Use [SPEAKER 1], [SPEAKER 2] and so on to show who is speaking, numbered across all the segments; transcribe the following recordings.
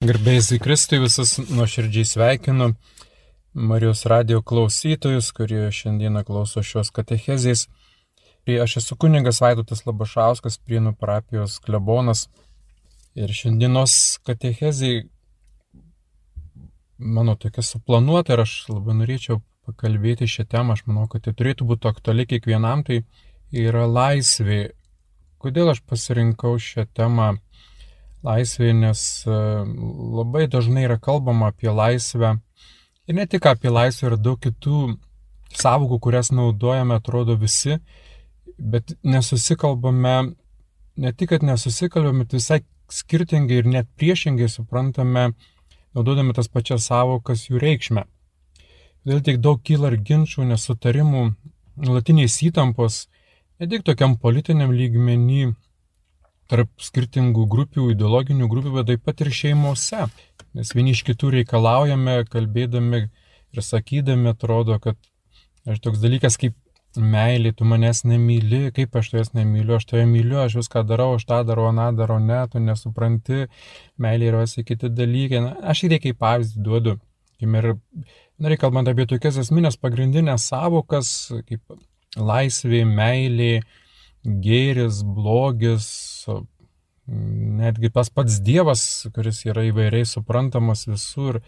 [SPEAKER 1] Garbėjai Kristui visus nuoširdžiai sveikinu. Marijos radio klausytojus, kurie šiandieną klauso šios katechezės. Aš esu kuningas Vaidotas Labašauskas, Prienų parapijos klebonas. Ir šiandienos katechezė mano tokia suplanuota ir aš labai norėčiau pakalbėti šią temą. Aš manau, kad tai turėtų būti aktuali kiekvienam. Tai yra laisvė. Kodėl aš pasirinkau šią temą? Laisvėje, nes e, labai dažnai yra kalbama apie laisvę. Ir ne tik apie laisvę, yra daug kitų savokų, kurias naudojame, atrodo visi, bet nesusikalbame, ne tik, kad nesusikalbame, bet visai skirtingai ir net priešingai suprantame, naudodami tas pačias savokas jų reikšmę. Todėl tiek daug kyla ir ginčių, nesutarimų, nuolatiniais įtampos, ne tik tokiam politiniam lygmenį, tarp skirtingų grupių, ideologinių grupių, bet taip pat ir šeimose. Mes vieni iš kitų reikalaujame, kalbėdami ir sakydami, atrodo, kad aš toks dalykas kaip meilė, tu manęs nemyli, kaip aš tavęs nemyliu, aš tave myliu, aš viską darau, aš tą darau, aną darau, ne, tu nesupranti, meilė yra visi kiti dalykai. Na, aš įdėkai kaip pavyzdį duodu. Ir, na, kalbant apie tokias esminės pagrindinės savokas, kaip laisvė, meilė, gėris, blogis, netgi tas pats Dievas, kuris yra įvairiai suprantamas visur.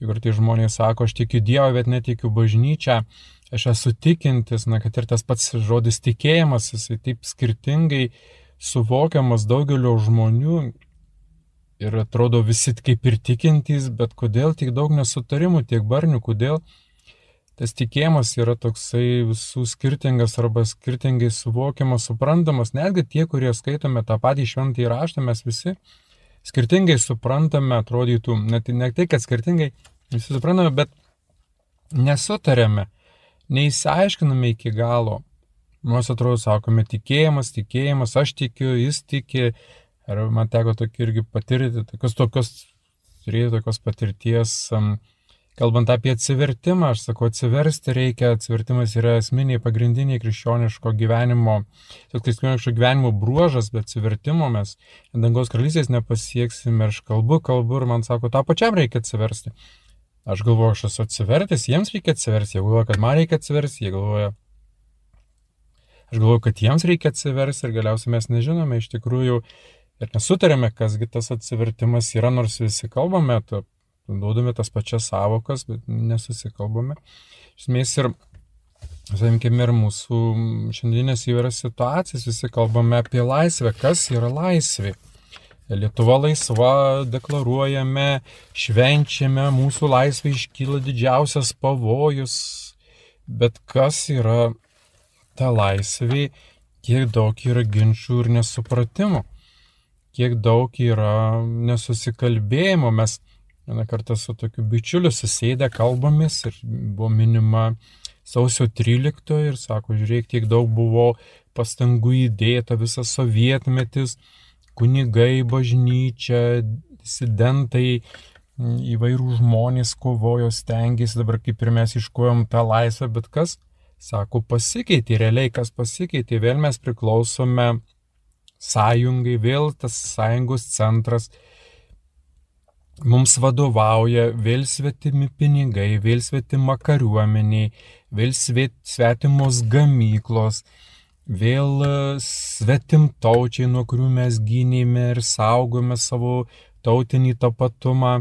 [SPEAKER 1] Ir tai žmonės sako, aš tikiu Dievą, bet netikiu bažnyčią. Aš esu tikintis, na, kad ir tas pats žodis tikėjimas, jisai taip skirtingai suvokiamas daugelio žmonių ir atrodo visi kaip ir tikintys, bet kodėl tiek daug nesutarimų, tiek barnių, kodėl tas tikėjimas yra toksai visų skirtingas arba skirtingai suvokiamas, suprantamas. Netgi tie, kurie skaitome tą patį šventąjį raštą, mes visi skirtingai suprantame, atrodytų, net ne tai, kad skirtingai visi suprantame, bet nesutarėme, neįsiaiškiname iki galo. Mums atrodo, sakome, tikėjimas, tikėjimas, aš tikiu, jis tiki. Ir man teko tokį irgi patirti, tokios, tokios, turėti tokios patirties. Um, Kalbant apie atsivertimą, aš sakau, atsiversti reikia, atsivertimas yra esminiai pagrindiniai krikščioniško gyvenimo, krikščioniško gyvenimo bruožas, bet atsivertimo mes dangaus karalystės nepasieksime. Aš kalbu, kalbu ir man sako, tą pačiam reikia atsiversti. Aš galvoju, aš esu atsivertęs, jiems reikia atsiversti, jie galvoja, kad man reikia atsiversti, jie galvoja. Aš galvoju, kad jiems reikia atsiversti ir galiausiai mes nežinome iš tikrųjų ir nesutarėme, kasgi tas atsivertimas yra, nors visi kalbame, tu naudodami tas pačias savokas, bet nesusikalbame. Iš esmės ir, sakykime, ir mūsų šiandienės įvairias situacijas, visi kalbame apie laisvę. Kas yra laisvė? Lietuva laisva, deklaruojame, švenčiame, mūsų laisvė iškyla didžiausias pavojus. Bet kas yra ta laisvė, kiek daug yra ginčių ir nesupratimų, kiek daug yra nesusikalbėjimo. Mes Vieną kartą su tokiu bičiuliu susėdę kalbomis ir buvo minima sausio 13 ir sako, žiūrėk, tiek daug buvo pastangų įdėta, visas sovietmetis, kunigai, bažnyčia, disidentai, įvairių žmonės kovojo, stengiasi, dabar kaip ir mes iškojom tą laisvę, bet kas, sako, pasikeitė, realiai kas pasikeitė, vėl mes priklausome sąjungai, vėl tas sąjungos centras mums vadovauja vėl svetimi pinigai, vėl svetima kariuomeniai, vėl svetimos gamyklos, vėl e, svetimtaučiai, nuo kurių mes gynėme ir saugome savo tautinį tapatumą,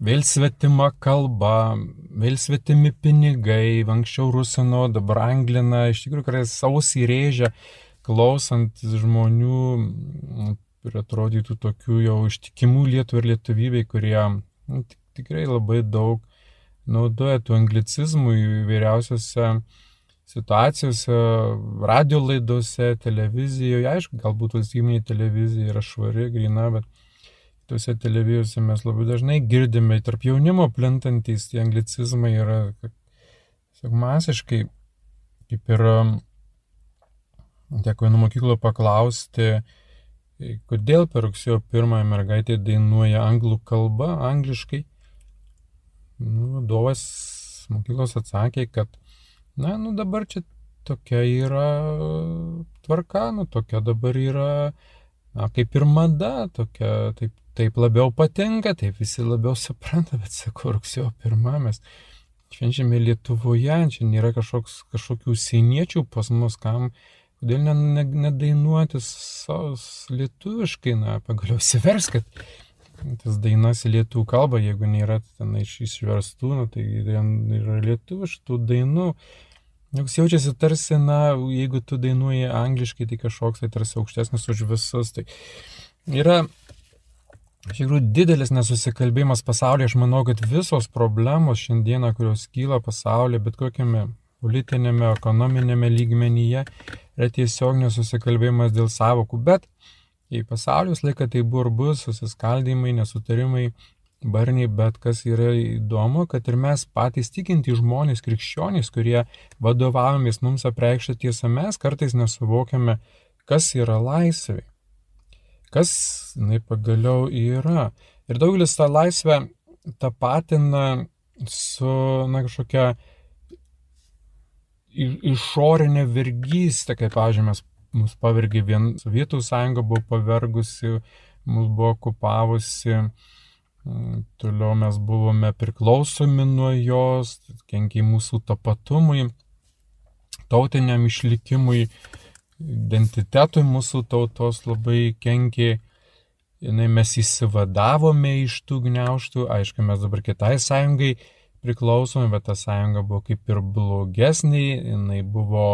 [SPEAKER 1] vėl svetima kalba, vėl svetimi pinigai, anksčiau rusino, dabar anglina, iš tikrųjų, kai sausį rėžia, klausant žmonių ir atrodytų tokių jau ištikimų Lietuvų ir Lietuvybei, kurie nu, tikrai labai daug naudoja tų anglicizmų įvairiausiose situacijose, radio laidose, televizijoje. Aišku, galbūt valstybinė televizija yra švari, grina, bet tuose televizijose mes labai dažnai girdime, tarp jaunimo plintantys tie anglicizmai yra tiesiog masiškai, kaip ir teko vienu mokyklo paklausti, kodėl per rugsėjo pirmąją mergaitė dainuoja anglų kalba, angliškai. Nu, vadovas mokyklos atsakė, kad, na, nu dabar čia tokia yra tvarka, nu tokia dabar yra, na, kaip ir mada, tokia, taip, taip labiau patinka, taip visi labiau supranta, bet sakau, rugsėjo pirmą mes švenčiame Lietuvoje, čia nėra kažkoks, kažkokių sieniečių pas mus, kam, kodėl nedainuoti lietuviškai, na, pagaliau siverskit tas dainas į lietuvių kalbą, jeigu nėra ten iš išverstų, nu, tai yra lietuviškų dainų. Joks jaučiasi tarsi, na, jeigu tu dainuoji angliškai, tai kažkoks tai tarsi aukštesnis už visus. Tai yra iš tikrųjų didelis nesusikalbėjimas pasaulyje. Aš manau, kad visos problemos šiandieną, kurios kyla pasaulyje, bet kokiame politinėme, ekonominėme lygmenyje, yra tiesiog nesusikalbėjimas dėl savokų. Bet į pasaulį visą laiką tai buvo ir bus susiskaldimai, nesutarimai, barniai, bet kas yra įdomu, kad ir mes patys tikinti žmonės, krikščionys, kurie vadovavomės mums apreikštą tiesą, mes kartais nesuvokiame, kas yra laisvė. Kas, jinai pagaliau yra. Ir daugelis tą laisvę tapatina su, na, kažkokia išorinė vergystė, kaip, pavyzdžiui, mes mus pavergė vien Sovietų sąjunga, buvo pavergusi, mus buvo okupavusi, mm, toliau mes buvome priklausomi nuo jos, kenkiai mūsų tapatumui, tautiniam išlikimui, identitetui mūsų tautos labai kenkiai. Jinai mes įsivadavome iš tų gniauštų, aišku, mes dabar kitai sąjungai priklausome, bet ta sąjunga buvo kaip ir blogesnė, jinai buvo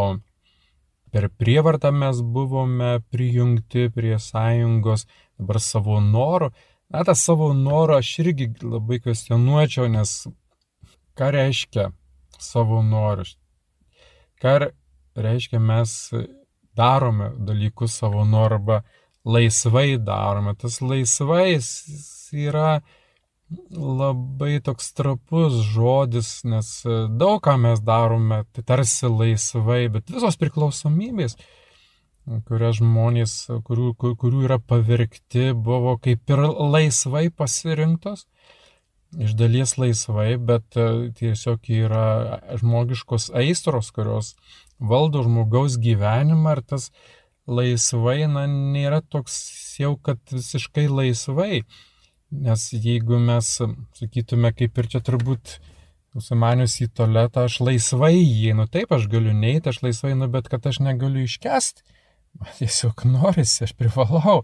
[SPEAKER 1] per prievartą mes buvome prijungti prie sąjungos, dabar savo noru. Na, tą savo norą aš irgi labai kvestionuočiau, nes ką reiškia savo norą? Ką reiškia mes darome dalykus savo norą arba laisvai darome. Tas laisvai yra labai toks trapus žodis, nes e, daug ką mes darome, tai tarsi laisvai, bet visos priklausomybės, kurias žmonės, kurių, kurių yra pavirkti, buvo kaip ir laisvai pasirinktos, iš dalies laisvai, bet e, tiesiog yra žmogiškos aistros, kurios valdo žmogaus gyvenimą ir tas laisvai, na, nėra toks jau, kad visiškai laisvai Nes jeigu mes sakytume, kaip ir čia turbūt užsimanius į tualetą, aš laisvai įeinu, taip, aš galiu neiti, aš laisvai einu, bet kad aš negaliu iškesti, man tiesiog norisi, aš privalau.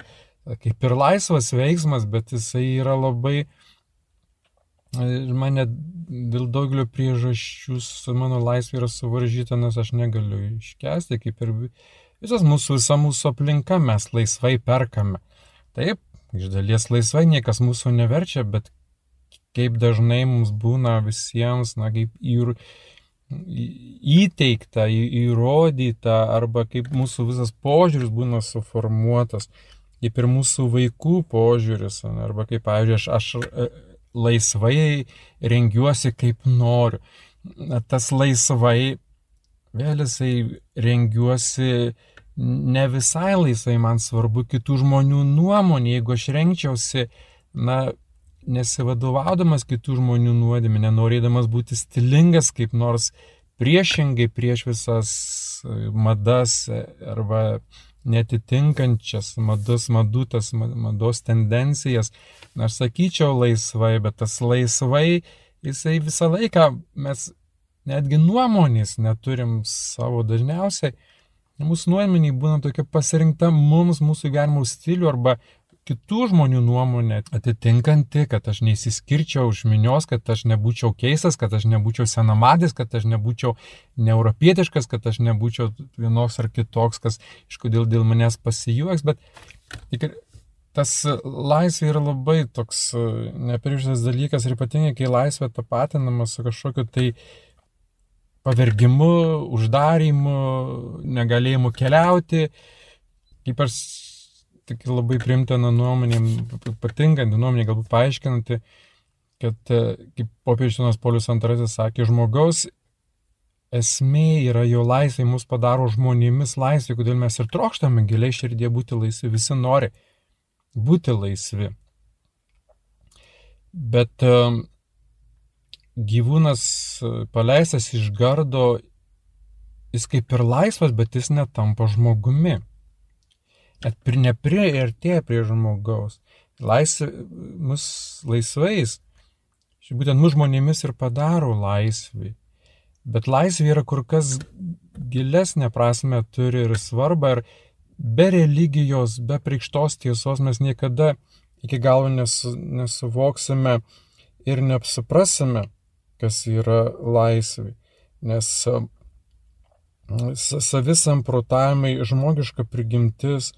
[SPEAKER 1] Kaip ir laisvas veiksmas, bet jisai yra labai, mane dėl daugelio priežasčių mano laisvė yra suvaržyta, nes aš negaliu iškesti, kaip ir visas mūsų, visa mūsų aplinka mes laisvai perkame. Taip, iš dalies laisvai niekas mūsų neverčia, bet kaip dažnai mums būna visiems, na, kaip ir įteikta, įrodyta, arba kaip mūsų visas požiūris būna suformuotas, kaip ir mūsų vaikų požiūris, arba kaip, pavyzdžiui, aš, aš e, laisvai rengiuosi kaip noriu. Tas laisvai, vėl jisai rengiuosi ne visai laisvai man svarbu kitų žmonių nuomonė, jeigu aš renkčiausi, na, nesivadovaudamas kitų žmonių nuodėmė, nenorėdamas būti stilingas kaip nors priešingai prieš visas e, madas e, arba netitinkančias madus, madutas, mados tendencijas. Aš sakyčiau laisvai, bet tas laisvai, jisai visą laiką mes netgi nuomonės neturim savo dažniausiai Mūsų nuomonė būna tokia pasirinkta mums, mūsų gyvenimo stilių arba kitų žmonių nuomonė atitinkanti, kad aš neįsiskirčiau už minios, kad aš nebūčiau keistas, kad aš nebūčiau senamadis, kad aš nebūčiau neuropietiškas, kad aš nebūčiau vienoks ar kitoks, kas iš kodėl dėl manęs pasijuoks, bet tik tas laisvė yra labai toks nepriešas dalykas ir ypatingai, kai laisvė tapatinama su kažkokiu tai pavergimu, uždarimu, negalėjimu keliauti. Ypač tik labai primtina nuomonė, patinkanti nuomonė, galbūt paaiškinanti, kad, e, kaip popiežinas Polius II sakė, žmogaus esmė yra jo laisvė, mus padaro žmonėmis laisvė, kodėl mes ir trokštame giliai širdie būti laisvi, visi nori būti laisvi. Bet um, gyvūnas e, paleistas iš gardo, jis kaip ir laisvas, bet jis netampa žmogumi. Net nepriartėja prie žmogaus. laisvė, mus laisvais, ši būtent mus žmonėmis ir padaro laisvai. Bet laisvė yra kur kas gilesnė prasme turi ir svarbą ir be religijos, be prikštos tiesos mes niekada iki galo nesu, nesuvoksime ir neapsuprasime, kas yra laisvė. Nes savisamprotavimai, žmogiška prigimtis,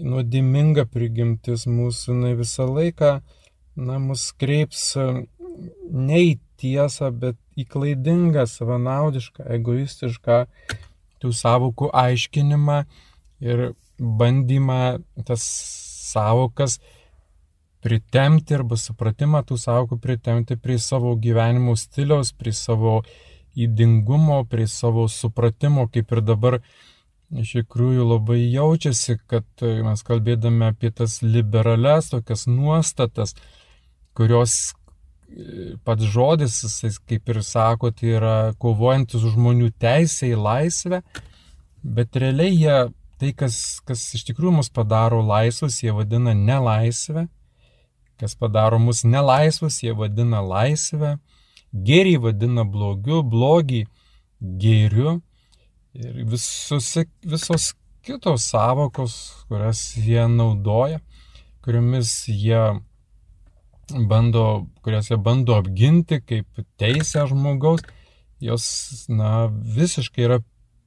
[SPEAKER 1] nuodiminga prigimtis mūsų, na visą laiką, na, mus kreips ne į tiesą, bet į klaidingą, savanaudišką, egoistišką tų savokų aiškinimą ir bandymą tas savokas pritemti arba supratimą tų savokų pritemti prie savo gyvenimo stiliaus, prie savo įdingumo, prie savo supratimo, kaip ir dabar iš tikrųjų labai jaučiasi, kad mes kalbėdami apie tas liberales tokias nuostatas, kurios e, pats žodis, jis kaip ir sako, tai yra kovojantis žmonių teisę į laisvę, bet realiai jie tai, kas, kas iš tikrųjų mus padaro laisvus, jie vadina nelaisvę, kas padaro mus nelaisvus, jie vadina laisvę, gėrį vadina blogiu, blogį gėriu ir visus, visos kitos savokos, kurias jie naudoja, kuriomis jie bando, kurias jie bando apginti kaip teisę žmogaus, jos, na, visiškai yra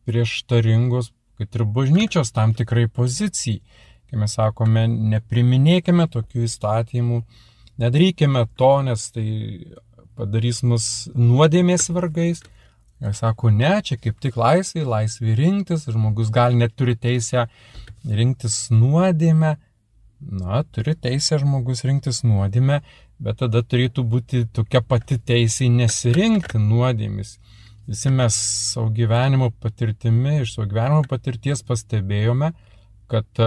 [SPEAKER 1] prieštaringos kad ir bažnyčios tam tikrai pozicijai. Kai mes sakome, nepriminėkime tokių įstatymų, nedarykime to, nes tai padarys mus nuodėmės vargais. Jis sako, ne, čia kaip tik laisvė, laisvė rinktis, žmogus gali net turi teisę rinktis nuodėmę, na, turi teisę žmogus rinktis nuodėmę, bet tada turėtų būti tokia pati teisė nesirinkti nuodėmis. Visi mes savo gyvenimo patirtimi, iš savo gyvenimo patirties pastebėjome, kad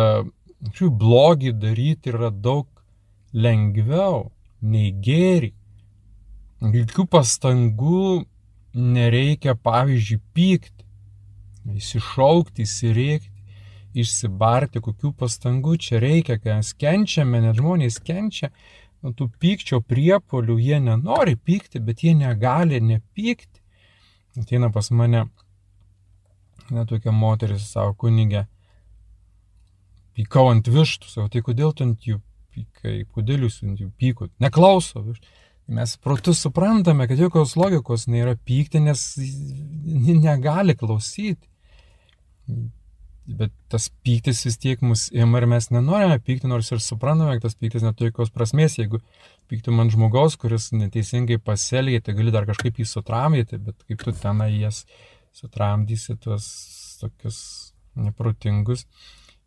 [SPEAKER 1] šių blogį daryti yra daug lengviau nei gėrį. Jokių pastangų nereikia, pavyzdžiui, pykti, įsišaukti, įsirėkti, išsibarti, kokių pastangų čia reikia, kai mes kenčiame, net žmonės kenčia, tų pykčio priepolių, jie nenori pykti, bet jie negali nepykti. Ateina pas mane netokia moteris, savo kunigė, pykau ant vištų, savo, tai kodėl tu ant jų pykai, kodėl jūs ant jų pykot, neklauso vištų. Mes protu suprantame, kad jokios logikos nėra pykti, nes negali klausyti. Bet tas pyktis vis tiek mus ima ir mes nenorime pykti, nors ir suprantame, kad tas pyktis neturi jokios prasmės. Jeigu pyktum ant žmogaus, kuris neteisingai pasielgia, tai gali dar kažkaip jį sutramdyti, bet kaip tu tenai jas sutramdysi tuos tokius neprotingus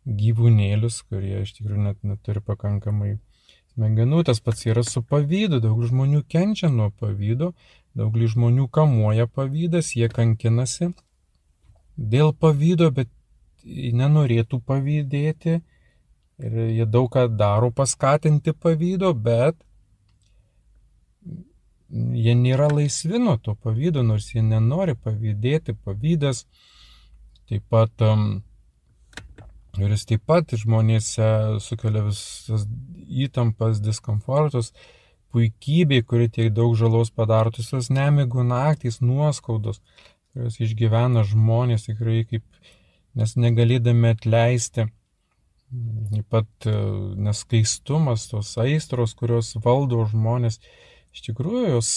[SPEAKER 1] gyvūnėlius, kurie iš tikrųjų net neturi pakankamai smegenų. Tas pats yra su pavydu. Daug žmonių kenčia nuo pavydo, daug žmonių kamuoja pavydas, jie kankinasi dėl pavydo, bet nenorėtų pavydėti ir jie daug ką daro paskatinti pavydo, bet jie nėra laisvi nuo to pavydo, nors jie nenori pavydėti, pavydas taip pat, um, ir jis taip pat žmonėse sukelia visas įtampas, diskomfortus, puikybė, kuri tiek daug žalos padaro, visos nemigų naktys, nuoskaudos, kurios išgyvena žmonės tikrai kaip, nes negalėdami atleisti. Taip pat e, neskaistumas, tos aistros, kurios valdo žmonės, iš tikrųjų jos,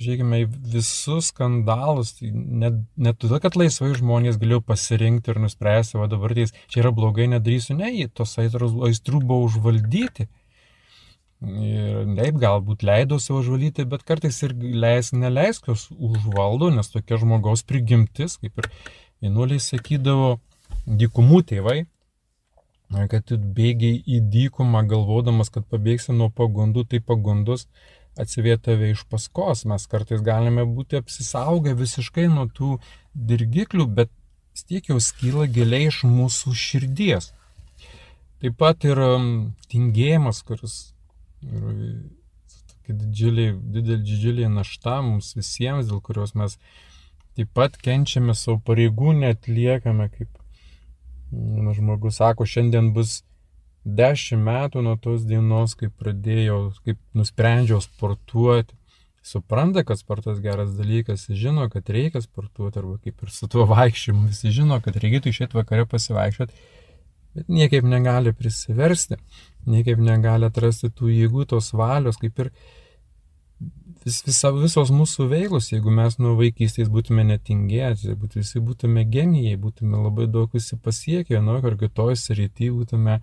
[SPEAKER 1] žiūrėkime, visus skandalus, tai net, net todėl, kad laisvai žmonės galėjo pasirinkti ir nuspręsti, va dabar tais čia yra blogai, nedarysiu, ne, jie tos aistrų buvo užvaldyti. Ir taip galbūt leido savo užvaldyti, bet kartais ir leis, neleis, kas užvaldo, nes tokia žmogaus prigimtis, kaip ir vienuoliai sakydavo, dykumų tėvai, kad tu bėgiai į dykumą galvodamas, kad pabėgsi nuo pagundų, tai pagundos atsivė tave iš paskos. Mes kartais galime būti apsisaugę visiškai nuo tų dirgiklių, bet tiek jau skyla giliai iš mūsų širdies. Taip pat ir um, tingėjimas, kuris yra didžiulė, didelė, didžiulė našta mums visiems, dėl kurios mes taip pat kenčiame savo pareigų, netliekame kaip Nu, žmogus sako, šiandien bus dešimt metų nuo tos dienos, kai pradėjau, kaip nusprendžiau sportuoti, supranta, kad sportas geras dalykas, žino, kad reikia sportuoti, arba kaip ir su tuo vaikščiojimu, visi žino, kad reikėtų išėti vakare pasivaikščioti, bet niekaip negali prisiversti, niekaip negali atrasti tų jėgų, tos valios, kaip ir vis, visa, visos mūsų veiklos, jeigu mes nuo vaikystės būtume netingėti, būtų, visi būtume genijai, būtume labai daug visi pasiekę, vienoje ar kitoje srityje būtume,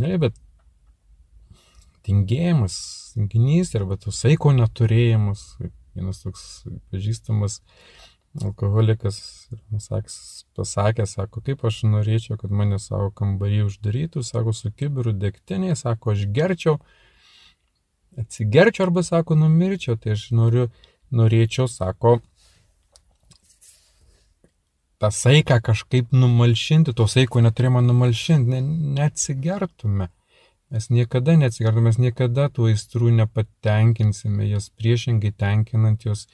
[SPEAKER 1] ne, bet tingėjimas, tinginys arba to saiko neturėjimas, vienas toks pažįstamas alkoholikas pasakė, sako, kaip aš norėčiau, kad mane savo kambarį uždarytų, sako, su kibiru degtinė, sako, aš gerčiau, atsigerčiau arba sako numirčiau, tai aš noriu, norėčiau, sako, tą saiką kažkaip numalšinti, to saiko neturėjome numalšinti, ne, neatsigertume. Mes niekada neatsigertume, mes niekada tų aistrų nepatenkinsime, jas priešingai tenkinant jos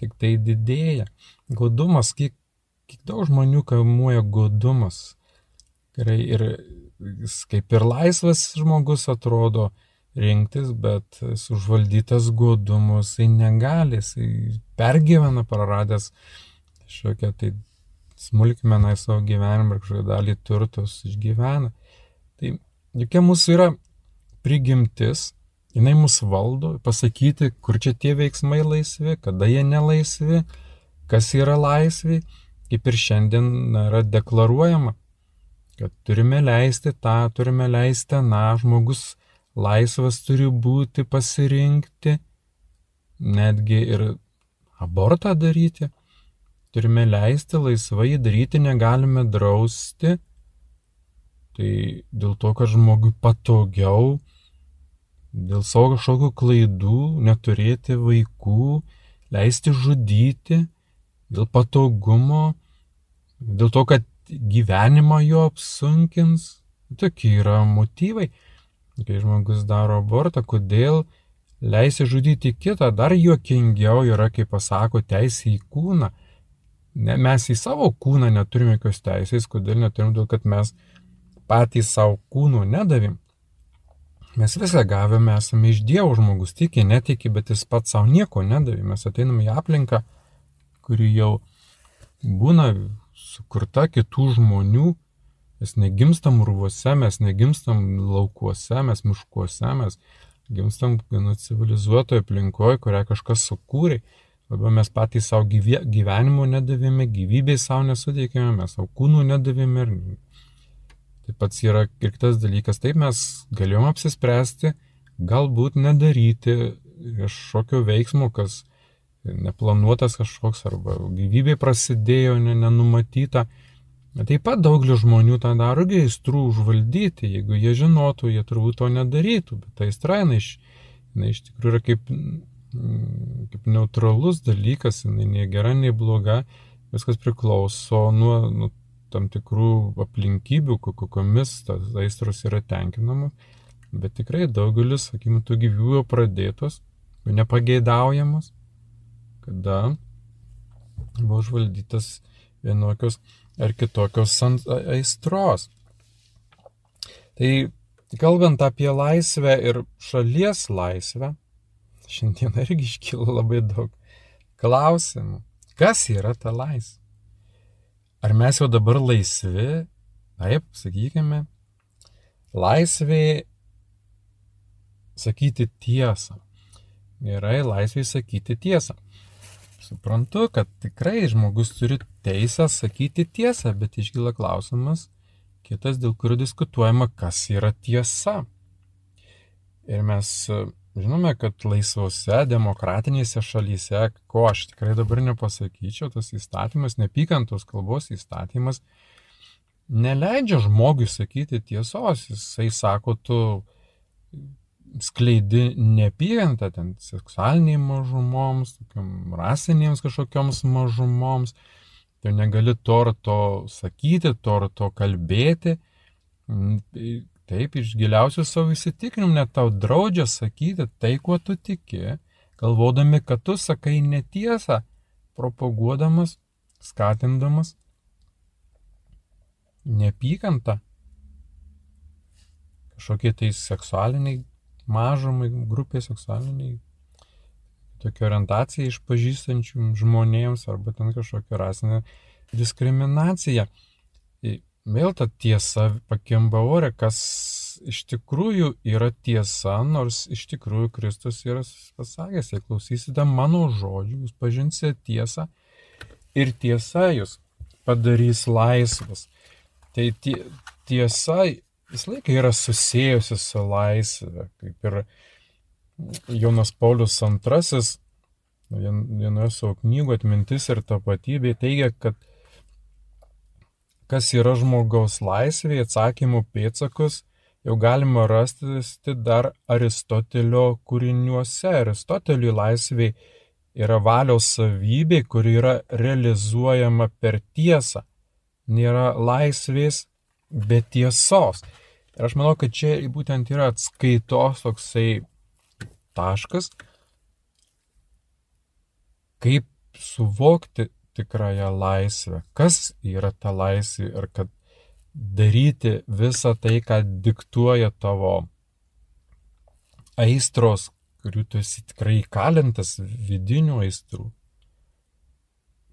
[SPEAKER 1] tik tai didėja. Godumas, kiek, kiek daug žmonių kamuoja godumas. Gerai, ir kaip ir laisvas žmogus atrodo, rinktis, bet užvaldytas godumu jisai negali, jisai pergyvena praradęs kažkokią tai smulkmeną į savo gyvenimą ir kažkokią dalį turtos išgyvena. Tai jokia mūsų yra prigimtis, jinai mus valdo, pasakyti, kur čia tie veiksmai laisvi, kada jie nelaisvi, kas yra laisvi, kaip ir šiandien yra deklaruojama, kad turime leisti tą, turime leisti tą, žmogus laisvas turi būti pasirinkti, netgi ir abortą daryti. Turime leisti laisvai daryti, negalime drausti. Tai dėl to, kad žmogui patogiau, dėl savo kažkokių klaidų, neturėti vaikų, leisti žudyti, dėl patogumo, dėl to, kad gyvenimą jo apsunkins. Tokie yra motyvai kai žmogus daro abortą, kodėl leisi žudyti kitą, dar juokingiau yra, kai pasako teisė į kūną. Ne, mes į savo kūną neturime jokios teisės, kodėl neturim, todėl kad mes patys savo kūnų nedavim. Mes visą gavome, esame iš Dievo žmogus, tiki, netiki, bet jis pats savo nieko nedavė. Mes ateiname į aplinką, kuri jau būna sukurta kitų žmonių, Mes negimstam urvuose, mes negimstam laukuose, mes miškuose, mes gimstam gana civilizuotoje aplinkoje, kurią kažkas sukūrė. Arba mes patys savo gyvenimo nedavėme, gyvybei savo nesuteikėme, mes savo kūnų nedavėme. Taip pat yra ir kitas dalykas, taip mes galėjom apsispręsti, galbūt nedaryti kažkokio veiksmo, kas neplanuotas kažkoks arba gyvybė prasidėjo nenumatyta. Taip pat daugelis žmonių tą daro aistrų užvaldyti, jeigu jie žinotų, jie turbūt to nedarytų, bet ta aistra, jinai iš, jinai iš tikrųjų yra kaip, kaip neutralus dalykas, jinai nei gera, nei bloga, viskas priklauso nuo, nuo tam tikrų aplinkybių, kokiamis tas aistros yra tenkinamos, bet tikrai daugelis, sakykime, tų gyvybių pradėtos, nepageidaujamas, kada buvo užvaldytas vienokios ar kitokios aistros. Tai kalbant apie laisvę ir šalies laisvę, šiandien irgi iškyla labai daug klausimų. Kas yra ta laisvė? Ar mes jau dabar laisvi? Taip, sakykime, laisvė sakyti tiesą. Gerai, laisvė sakyti tiesą. Suprantu, kad tikrai žmogus turi teisę sakyti tiesą, bet iškyla klausimas kitas, dėl kurio diskutuojama, kas yra tiesa. Ir mes žinome, kad laisvose demokratinėse šalyse, ko aš tikrai dabar nepasakyčiau, tas įstatymas, nepykantos kalbos įstatymas, neleidžia žmogui sakyti tiesos. Jisai sako, tu skleidi neapykantą ten seksualiniai mažumoms, rasinėms kažkokioms mažumoms, tu negali to ar to sakyti, to ar to kalbėti. Taip, iš giliausių savo įsitikinimų net tau draudžia sakyti tai, kuo tu tiki, galvodami, kad tu sakai netiesą, propaguodamas, skatindamas neapykantą kažkokie tai seksualiniai mažumai, grupė seksualiniai, tokia orientacija išpažįstančių žmonėms arba ten kažkokia rasinė diskriminacija. Vėl ta tiesa pakimba ore, kas iš tikrųjų yra tiesa, nors iš tikrųjų Kristus yra pasakęs, jei klausysite mano žodžių, jūs pažinsite tiesą ir tiesa jūs padarys laisvas. Tai tiesa visą laiką yra susijusi su laisvė, kaip ir Jonas Paulius II vienoje savo knygų atmintis ir tapatybė teigia, kad kas yra žmogaus laisvė, atsakymų pėtsakus jau galima rasti dar Aristotelio kūriniuose. Aristoteliui laisvė yra valios savybė, kuri yra realizuojama per tiesą. Nėra laisvės be tiesos. Ir aš manau, kad čia būtent yra atskaitos toksai taškas, kaip suvokti tikrąją laisvę, kas yra ta laisvė ir kad daryti visą tai, ką diktuoja tavo aistros, kurių tu esi tikrai įkalintas vidinių aistrų.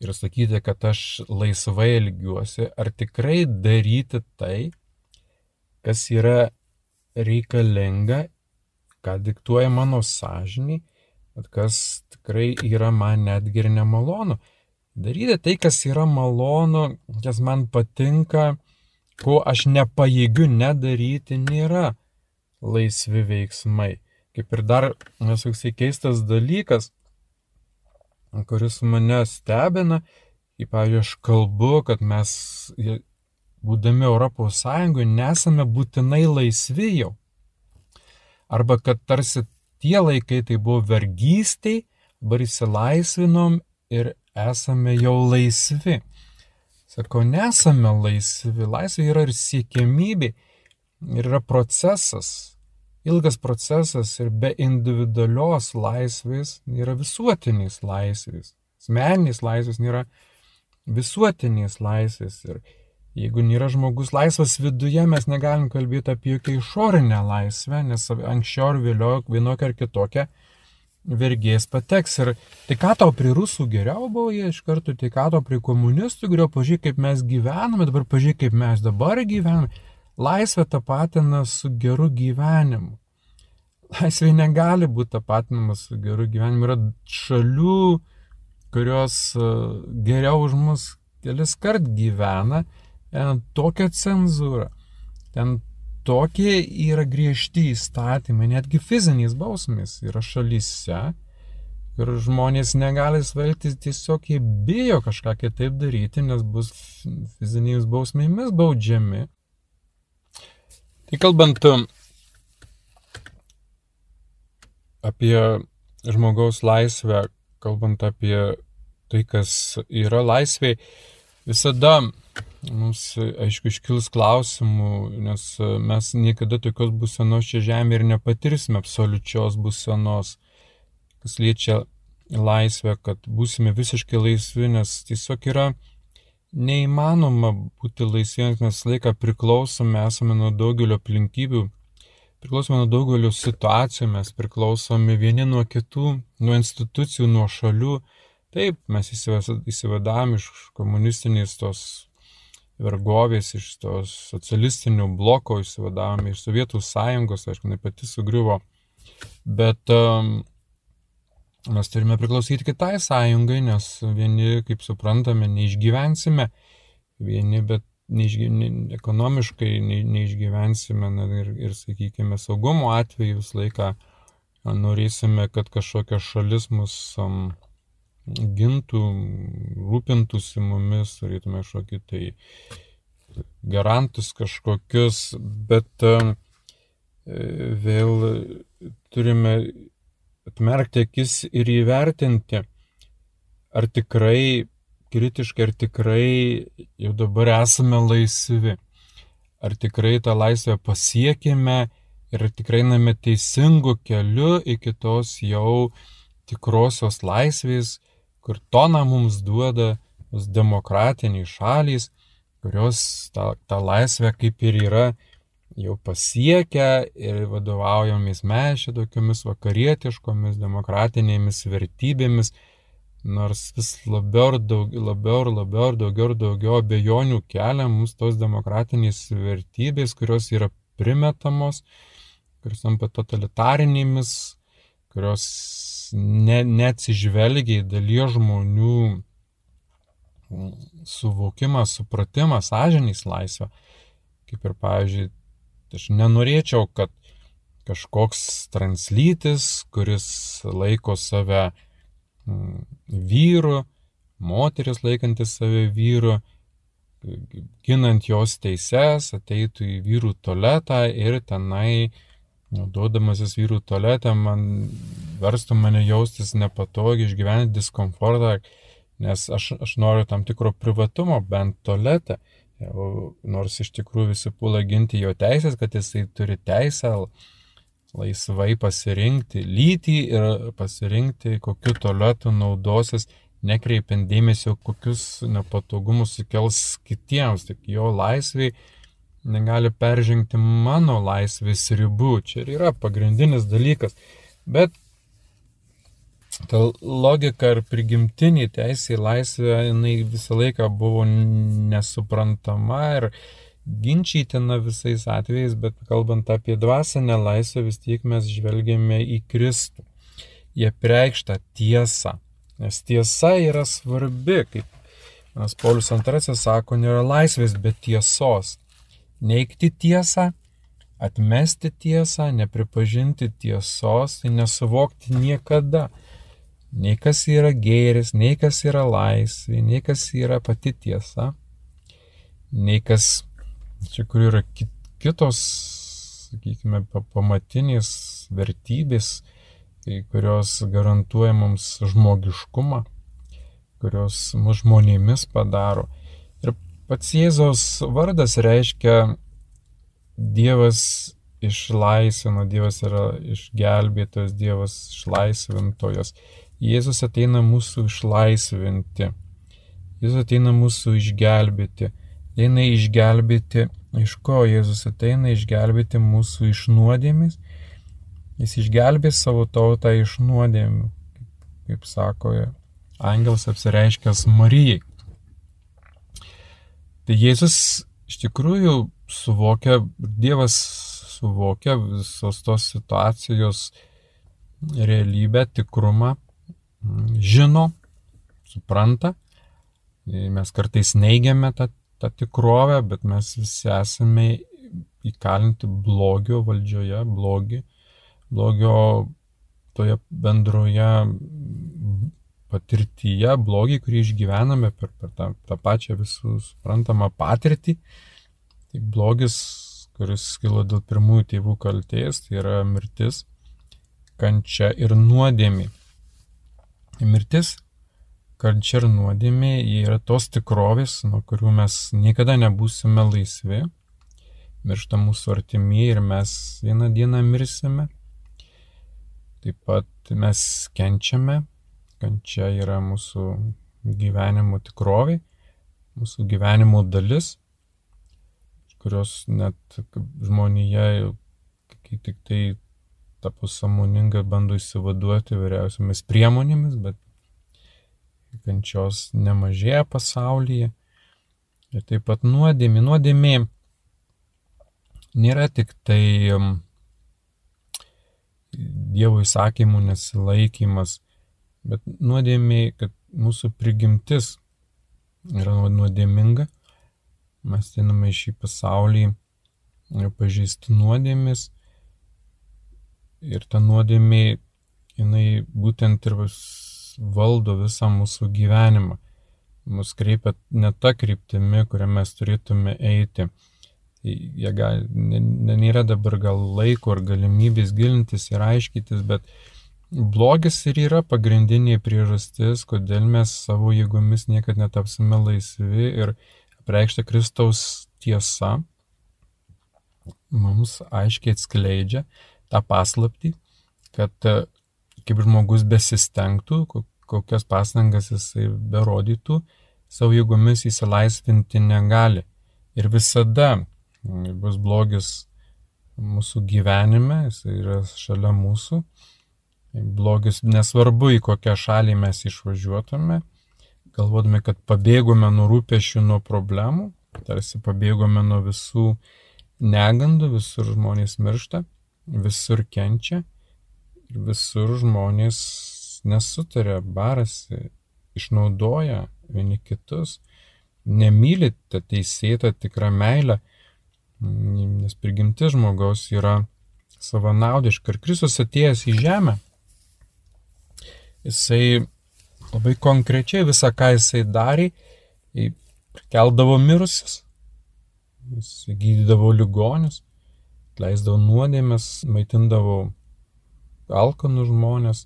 [SPEAKER 1] Ir sakyti, kad aš laisvai elgiuosi, ar tikrai daryti tai, kas yra reikalinga, ką diktuoja mano sąžiniai, bet kas tikrai yra man netgi ir nemalonu. Daryti tai, kas yra malonu, kas man patinka, ko aš nepajėgiu nedaryti, nėra laisvi veiksmai. Kaip ir dar nesuksai keistas dalykas, kuris mane stebina, kaip, pavyzdžiui, aš kalbu, kad mes, būdami Europos Sąjungoje, nesame būtinai laisvi jau. Arba kad tarsi tie laikai tai buvo vergystiai, dabar įsilaisvinom ir esame jau laisvi. Sako, nesame laisvi. Laisvė yra ir siekiamybė, ir yra procesas. Ilgas procesas ir be individualios laisvės nėra visuotinės laisvės. Asmeninės laisvės nėra visuotinės laisvės. Ir jeigu nėra žmogus laisvas viduje, mes negalim kalbėti apie jokią išorinę laisvę, nes anksčiau ar vėliau vienokia ar kitokia vergės pateks. Ir tai ką tau prie rusų geriau buvo, jie iš karto, tai ką tau prie komunistų geriau, pažiūrėk, kaip mes gyvename, dabar pažiūrėk, kaip mes dabar gyvename. Laisvė tapatina su geru gyvenimu. Laisvė negali būti tapatinama su geru gyvenimu. Yra šalių, kurios e, geriau už mus kelis kart gyvena, ten tokia cenzūra, ten tokie yra griežti įstatymai, netgi fizinės bausmės yra šalyse. Ir žmonės negali svelgti, tiesiog jie bijo kažką kitaip daryti, nes bus fizinėmis bausmėmis baudžiami. Tai kalbant um, apie žmogaus laisvę, kalbant apie tai, kas yra laisvė, visada mums, aišku, iškils klausimų, nes e, mes niekada tokios būsenos čia žemė ir nepatirsime absoliučios būsenos, kas liečia laisvę, kad būsime visiškai laisvi, nes tiesiog yra neįmanoma būti laisviems, mes laiką priklausome, esame nuo daugelio aplinkybių, priklausome nuo daugelio situacijų, mes priklausome vieni nuo kitų, nuo institucijų, nuo šalių. Taip, mes įsivadam iš komunistinės tos vergovės, iš tos socialistinių bloko išsivadavome iš Sovietų sąjungos, aišku, jinai pati sugriuvo, bet um, mes turime priklausyti kitai sąjungai, nes vieni, kaip suprantame, neišgyvensime, vieni, bet neišgy, ekonomiškai ne, neišgyvensime na, ir, ir, sakykime, saugumo atveju visą laiką norėsime, kad kažkokia šalis mus um, gintų, rūpintųsi mumis, turėtume kažkokį tai garantus kažkokius, bet e, vėl turime atmerkti akis ir įvertinti, ar tikrai kritiškai, ar tikrai jau dabar esame laisvi, ar tikrai tą laisvę pasiekime ir tikrai einame teisingu keliu iki tos jau tikrosios laisvės, kur toną mums duoda tos demokratiniai šalys, kurios tą, tą laisvę kaip ir yra jau pasiekę ir vadovaujamės mes čia tokiamis vakarietiškomis demokratinėmis vertybėmis, nors vis labiau ir daug, labiau ir labiau ir daugiau ir daugiau abejonių kelia mums tos demokratinės vertybės, kurios yra primetamos, kurios tampa totalitarinėmis, kurios ne, neatsižvelgia į dalies žmonių suvokimą, supratimą, sąžinys laisvę. Kaip ir, pavyzdžiui, aš nenorėčiau, kad kažkoks translytis, kuris laiko save mm, vyru, moteris laikantis save vyru, ginant jos teises, ateitų į vyrų tualetą ir tenai, naudodamasis vyrų tualetą, man verstų mane jaustis nepatogiai, išgyventi diskomfortą, nes aš, aš noriu tam tikro privatumo, bent tualete. Nors iš tikrųjų visi pula ginti jo teisės, kad jisai turi teisę laisvai pasirinkti lytį ir pasirinkti, kokiu tualetu naudosis, nekreipiant dėmesio, kokius nepatogumus sukels kitiems, tik jo laisviai negali peržengti mano laisvės ribų. Čia ir yra pagrindinis dalykas. Bet ta logika ir prigimtinė teisė į laisvę, jinai visą laiką buvo nesuprantama ir ginčytina visais atvejais, bet kalbant apie dvasinę laisvę, vis tiek mes žvelgiame į Kristų. Jie preikšta tiesą, nes tiesa yra svarbi, kaip Nas Paulius II sako, nėra laisvės be tiesos. Neikti tiesą, atmesti tiesą, nepripažinti tiesos, tai nesuvokti niekada nei kas yra gėris, nei kas yra laisvė, nei kas yra pati tiesa, nei kas, čia kur yra kitos, sakykime, pamatinės vertybės, kurios garantuoja mums žmogiškumą, kurios mus žmonėmis padaro. Pats Jėzaus vardas reiškia Dievas išlaisvino, Dievas yra išgelbėtojas, Dievas išlaisvintojas. Jėzus ateina mūsų išlaisvinti. Jėzus ateina mūsų išgelbėti. Ateina išgelbėti, iš ko Jėzus ateina išgelbėti mūsų iš nuodėmis. Jis išgelbės savo tautą iš nuodėmių, kaip, kaip sako angelas apsireiškęs Marijai. Tai Jėzus iš tikrųjų suvokia, Dievas suvokia visos tos situacijos realybę, tikrumą žino, supranta. Mes kartais neigiame tą, tą tikrovę, bet mes visi esame įkalinti blogio valdžioje, blogi, blogio toje bendroje patirtyje, blogį, kurį išgyvename per, per tą, tą pačią visų suprantamą patirtį. Tai blogis, kuris kilo dėl pirmųjų tėvų kalties, tai yra mirtis, kančia ir nuodėmė. Mirtis, kančia ir nuodėmė yra tos tikrovės, nuo kurių mes niekada nebūsime laisvi. Miršta mūsų artimieji ir mes vieną dieną mirsime. Taip pat mes kenčiame. Kančia yra mūsų gyvenimo tikrovė, mūsų gyvenimo dalis, kurios net žmonija, kai tik tai tapo samoninga, bando įsivaduoti vyriausiamis priemonėmis, bet kančios nemažėja pasaulyje. Ir taip pat nuodėmė. Nuodėmė nėra tik tai Dievo įsakymų nesilaikymas, bet nuodėmė, kad mūsų prigimtis yra nuodėminga. Mes einame į šį pasaulį pažįsti nuodėmis Ir ta nuodėmė, jinai būtent ir valdo visą mūsų gyvenimą. Mus kreipia ne tą kryptimį, kurią mes turėtume eiti. Jie gal, nėra dabar gal laiko ar galimybės gilintis ir aiškytis, bet blogis ir yra pagrindinė priežastis, kodėl mes savo jėgomis niekada netapsime laisvi ir apreikšta Kristaus tiesa mums aiškiai atskleidžia, tą paslaptį, kad e, kaip žmogus besistengtų, kokias pastangas jisai berodytų, savo jėgomis įsilaisvinti negali. Ir visada bus blogis mūsų gyvenime, jis yra šalia mūsų. Blogis nesvarbu, į kokią šalį mes išvažiuotume, galvodami, kad pabėgome nuo rūpešių, nuo problemų, tarsi pabėgome nuo visų negandų, visur žmonės miršta, visur kenčia ir visur žmonės nesutarė, barasi, išnaudoja vieni kitus, nemyli tą teisėtą tikrą meilę, nes prigimti žmogaus yra savanaudiška. Ir Kristus atėjęs į žemę, jisai labai konkrečiai visą, ką jisai darė, keldavo mirusius, jis gydydavo ligonius, leisdavo nuodėmės, maitindavo alkanų žmonės,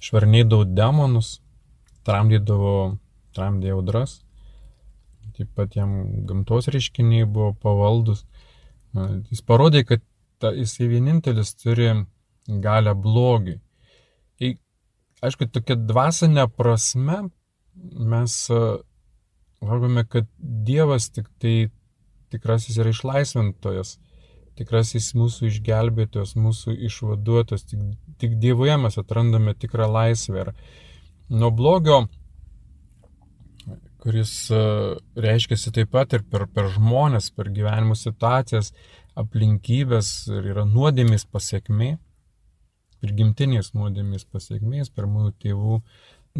[SPEAKER 1] švarnėdavo demonus, tramdydavo, tramdė audras, taip pat jam gamtos reiškiniai buvo pavaldus. Jis parodė, kad ta, jisai vienintelis turi galę blogiui. Aišku, tokia dvasinė prasme mes valgome, kad Dievas tik tai tikrasis yra išlaisvintojas, tikrasis mūsų išgelbėtojas, mūsų išvaduotojas, tik, tik Dievoje mes atrandame tikrą laisvę. Ir nuo blogio, kuris reiškiasi taip pat ir per, per žmonės, per gyvenimo situacijas, aplinkybės ir yra nuodėmės pasiekmė, ir gimtinės nuodėmės pasiekmės, per mūsų tėvų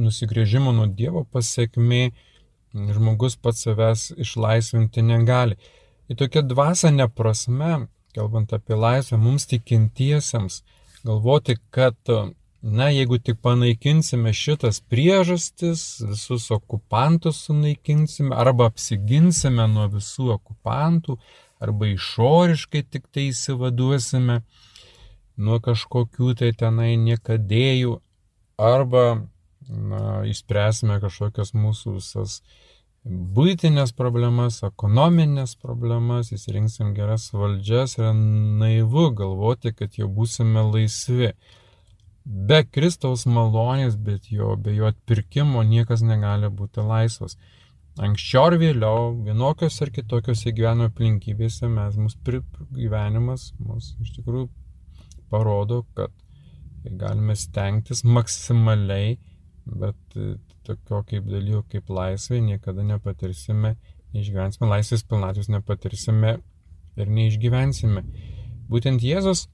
[SPEAKER 1] nusigrėžimo nuo Dievo pasiekmė, žmogus pats savęs išlaisvinti negali. Į tokią dvasinę prasme, kalbant apie laisvę, mums tikintiesiems galvoti, kad, na, jeigu tik panaikinsime šitas priežastis, visus okupantus sunaikinsime arba apsiginsime nuo visų okupantų, arba išoriškai tik tai įsivaduosime nuo kažkokių tai tenai niekadėjų, arba na, išspręsime kažkokias mūsų visas būtinės problemas, ekonominės problemas, įsirinksim geras valdžias, yra naivu galvoti, kad jau būsime laisvi. Be Kristaus malonės, bet jo, be jo atpirkimo niekas negali būti laisvas anksčiau ar vėliau, vienokios ar kitokiose gyvenimo aplinkybėse mes, mūsų gyvenimas mus iš tikrųjų parodo, kad galime stengtis maksimaliai, bet e, tokio kaip dalyko kaip laisvė niekada nepatirsime, neišgyvensime, laisvės pilnatvės nepatirsime ir neišgyvensime. Būtent Jėzus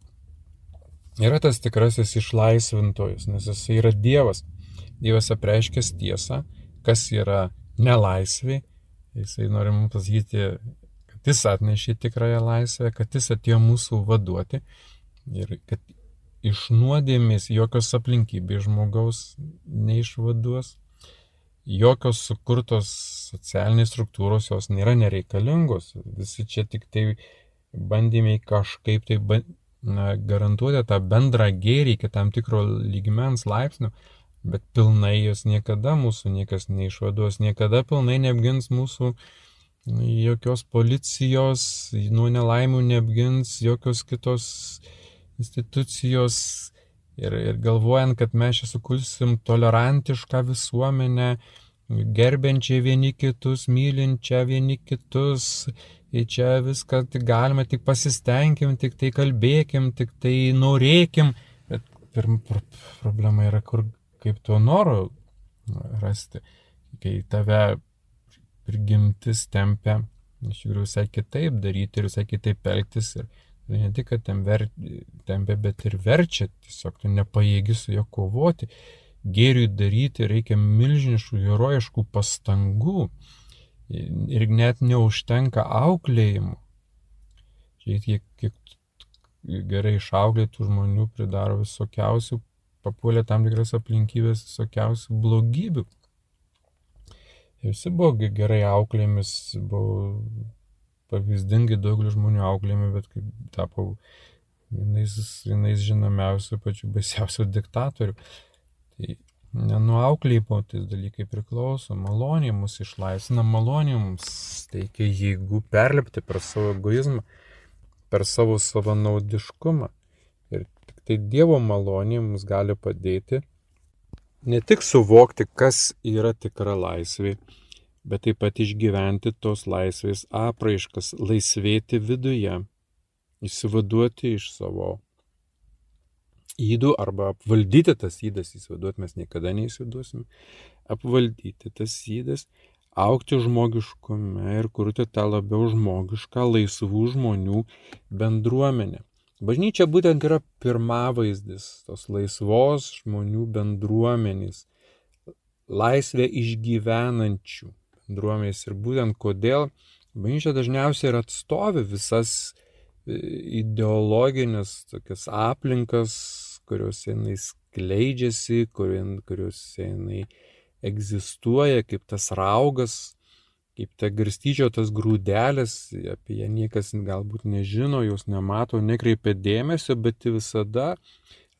[SPEAKER 1] yra tas tikrasis išlaisvintojas, nes jis yra Dievas. Dievas apreiškęs tiesą, kas yra nelaisvį, jisai nori mums pasakyti, kad jis atnešė tikrąją laisvę, kad jis atėjo mūsų vaduoti ir kad iš nuodėmės jokios aplinkybės žmogaus neišvaduos, jokios sukurtos socialinės struktūros jos nėra nereikalingos, visi čia tik tai bandymai kažkaip tai na, garantuoti tą bendrą gėrį iki tam tikro lygmens laipsnių, bet pilnai jos niekada mūsų niekas neišvaduos, niekada pilnai neapgins mūsų jokios policijos, nuo nelaimių neapgins jokios kitos institucijos ir, ir galvojant, kad mes čia sukursim tolerantišką visuomenę, gerbiančią vieni kitus, mylinčią vieni kitus, ir čia viską tik galima, tik pasistengim, tik tai kalbėkim, tik tai norėkim, bet pirma problema yra, kur kaip to noro rasti, kai tave prigimtis tempia iš tikrųjų visai kitaip daryti ir visai kitaip elgtis ir ne tik, kad tem ver, tempia, bet ir verčia, tiesiog tu nepajėgi su juo kovoti. Gėriui daryti reikia milžiniškų herojiškų pastangų ir net neužtenka auklėjimų. Žiūrėk, kiek, kiek gerai išauklėtų žmonių pridaro visokiausių papuolė tam tikras aplinkybės visokiausių blogybių. Ir visi buvo gerai auklėmis, buvo pavyzdingai daugelį žmonių auklėmi, bet kaip tapo vienais, vienais žinomiausių, pačių baisiausių diktatorių. Tai nenuauklėjimo tais dalykai priklauso, malonė mus išlaisvina, malonė mums teikia jėgų perlipti per savo egoizmą, per savo savanaudiškumą. Tai Dievo malonė mums gali padėti ne tik suvokti, kas yra tikra laisvė, bet taip pat išgyventi tos laisvės apraiškas, laisvėti viduje, įsivaduoti iš savo įdų arba apvaldyti tas įdas, įsivaduoti mes niekada neįsivaduosim, apvaldyti tas įdas, aukti žmogiškume ir kurti tą labiau žmogišką, laisvų žmonių bendruomenę. Bažnyčia būtent yra pirmavaizdis tos laisvos žmonių bendruomenės, laisvė išgyvenančių bendruomenės ir būtent kodėl bažnyčia dažniausiai ir atstovi visas e, ideologinės tokias aplinkas, kuriuose jinai skleidžiasi, kuriuose jinai egzistuoja kaip tas raugas, kaip ta garstyčio tas grūdelis, apie ją niekas galbūt nežino, jos nemato, nekreipia dėmesio, bet visada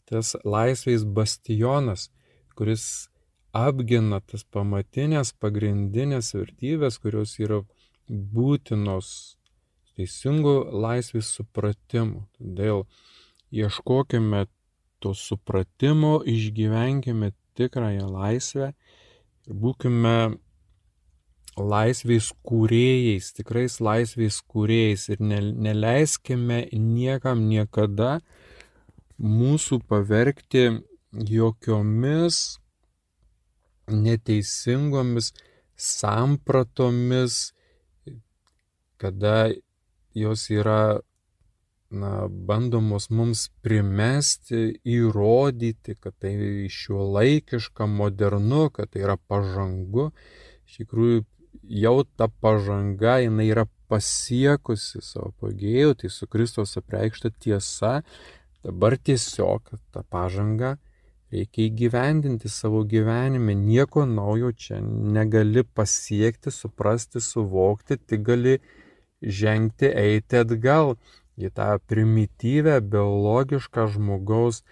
[SPEAKER 1] tas laisvės bastionas, kuris apgina tas pamatinės, pagrindinės vertybės, kurios yra būtinos teisingų laisvės supratimų. Todėl ieškokime to supratimo, išgyvenkime tikrąją laisvę ir būkime laisvės kūrėjais, tikrais laisvės kūrėjais ir ne, neleiskime niekam niekada mūsų pavergti jokiomis neteisingomis sampratomis, kada jos yra na, bandomos mums primesti, įrodyti, kad tai šiuo laikiška, modernu, kad tai yra pažangu. Iš tikrųjų, jau ta pažanga, jinai yra pasiekusi savo pagėjų, tai su Kristos apreikšta tiesa, dabar tiesiog tą pažangą reikia įgyvendinti savo gyvenime, nieko naujo čia negali pasiekti, suprasti, suvokti, tik gali žengti, eiti atgal į tą primityvę, biologišką žmogaus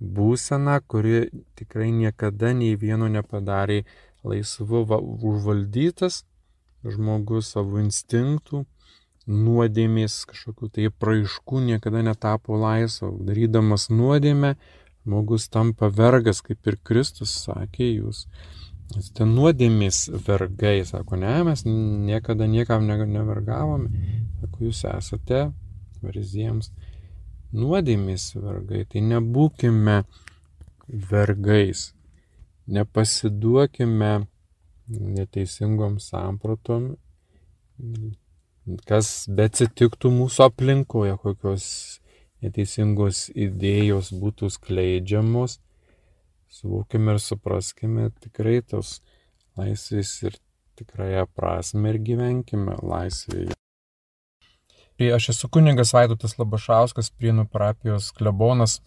[SPEAKER 1] būseną, kuri tikrai niekada nei vieno nepadarė laisvu užvaldytas žmogus savo instinktų, nuodėmės kažkokių tai praaiškų niekada netapo laisvu, darydamas nuodėmę, žmogus tampa vergas, kaip ir Kristus sakė, jūs esate nuodėmės vergai, sako, ne, mes niekada niekam nevergavome, sako, jūs esate verziems nuodėmės vergai, tai nebūkime vergais, nepasiduokime neteisingom sampratom, kas betsitiktų mūsų aplinkoje, kokios neteisingos idėjos būtų skleidžiamos, suvokime ir supraskime tikrai tos laisvės ir tikrąją prasme ir gyvenkime laisvėje. Aš esu kuningas Vaidotas Labašauskas, Prienų parapijos klebonas.